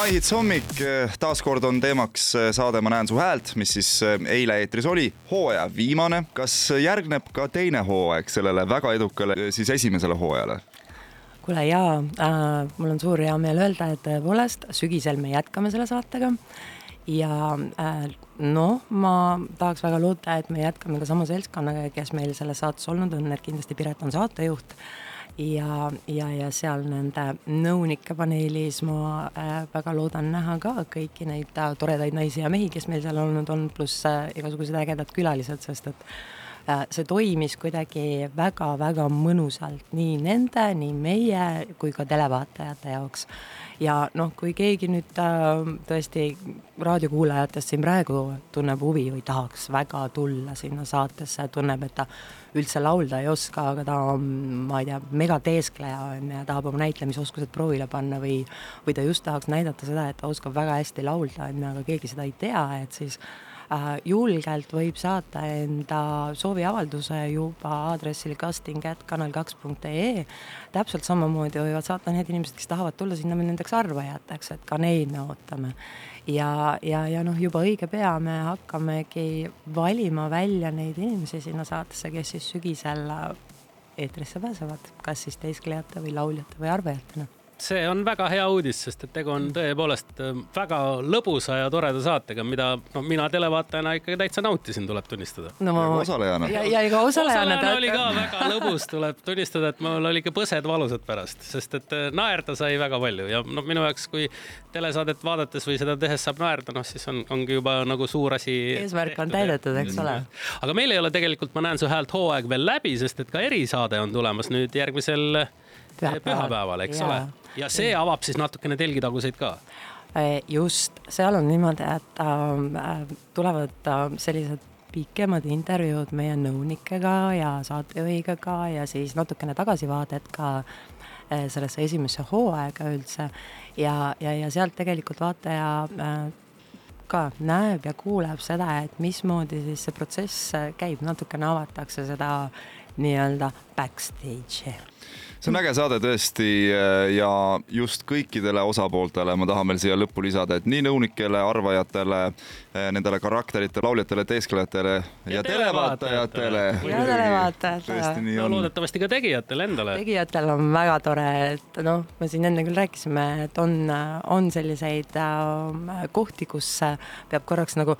My Hits hommik, taaskord on teemaks saade Ma näen su häält, mis siis eile eetris oli, hooaja viimane. kas järgneb ka teine hooaeg sellele väga edukale siis esimesele hooajale? kuule jaa äh,, mul on suur heameel öelda, et tõepoolest sügisel me jätkame selle saatega ja äh, noh, ma tahaks väga loota, et me jätkame ka sama seltskonnaga, kes meil selles saates olnud on, et kindlasti Piret on saatejuht ja, ja, ja seal nende nõunike paneelis ma äh, väga loodan näha ka kõiki neid äh, toredaid naisi ja mehi, kes meil seal olnud on, pluss äh, igasugused ägedad külalised, sest et see toimis kuidagi väga-väga mõnusalt nii nende, nii meie kui ka televaatajate jaoks. Ja noh, kui keegi nüüd äh, tõesti raadiokuulajatest siin praegu tunneb huvi või tahaks väga tulla sinna saatesse, tunneb, et ta üldse laulda ei oska, aga ta on, ma ei tea, megateeskleja on ja tahab oma näitlemisoskused proovile panna või, või ta just tahaks näidata seda, et ta oskab väga hästi laulda, on ju, aga keegi seda ei tea, et siis Äh, julgelt võib saata enda sooviavalduse juba aadressil casting.kanal2.ee. täpselt samamoodi võivad saata need inimesed, kes tahavad tulla sinna nendeks arvajateks, et ka neid me ootame. ja, ja, ja noh, juba õige pea me hakkamegi valima välja neid inimesi sinna saatesse, kes siis sügisel eetrisse pääsevad, kas siis teesklejate või lauljate või arvajatena see on väga hea uudis, sest et tegu on tõepoolest äh, väga lõbusa ja toreda saatega, mida no mina televaatajana ikkagi täitsa nautisin, tuleb tunnistada. no ma. osalejana. ja, ja ega osalejana. osalejana oli ka väga lõbus, tuleb tunnistada, et mul oli ikka põsed valusad pärast, sest et äh, naerda sai väga palju ja noh, minu jaoks, kui telesaadet vaadates või seda tehes saab naerda, noh siis on, ongi juba nagu suur asi. eesmärk on täidetud, eks ole. aga meil ei ole tegelikult, ma näen su häält hooaeg veel läbi, sest et ka erisaade on tulemas nüüd järgmisel pühapäeval, eks ja. ole. ja see avab siis natukene telgitaguseid ka äh, just, seal on niimoodi, et äh, tulevad äh, sellised pikemad intervjuud meie nõunikega ja saatejuhiga ka ja siis natukene tagasivaadet ka äh, sellesse esimesse hooaega üldse. ja, ja, ja sealt tegelikult vaataja äh, ka näeb ja kuuleb seda, et mismoodi siis see protsess käib, natukene avatakse seda nii-öelda backstage'i see on äge saade tõesti äh, ja just kõikidele osapooltele ma tahan veel siia lõppu lisada, et nii nõunikele, arvajatele, äh, nendele karakteritele, lauljatele, teesklejatele ja, ja televaatajatele. ja televaatajatele. no loodetavasti ka tegijatele endale. tegijatel on väga tore, et noh, me siin enne küll rääkisime, et on, on selliseid äh, kohti, kus peab korraks nagu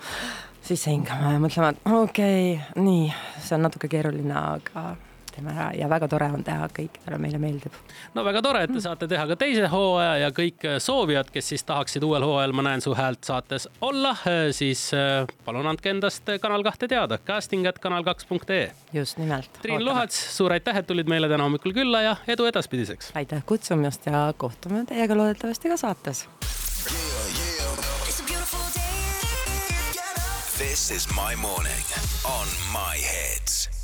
sisse hingama ja mõtlema, et okei okay,, nii, see on natuke keeruline, aga teeme ära ja väga tore on teha, kõikidele meile meeldib. no väga tore, et te saate teha ka teise hooaja ja kõik soovijad, kes siis tahaksid uuel hooajal Ma näen su häält saates olla, siis äh, palun andke endast Kanal kahte teada, casting at kanal2.ee. just nimelt. Triin Luhats, suur aitäh, et tulid meile täna hommikul külla ja edu edaspidiseks. aitäh kutsumast ja kohtume teiega loodetavasti ka saates. This is my morning on my heads.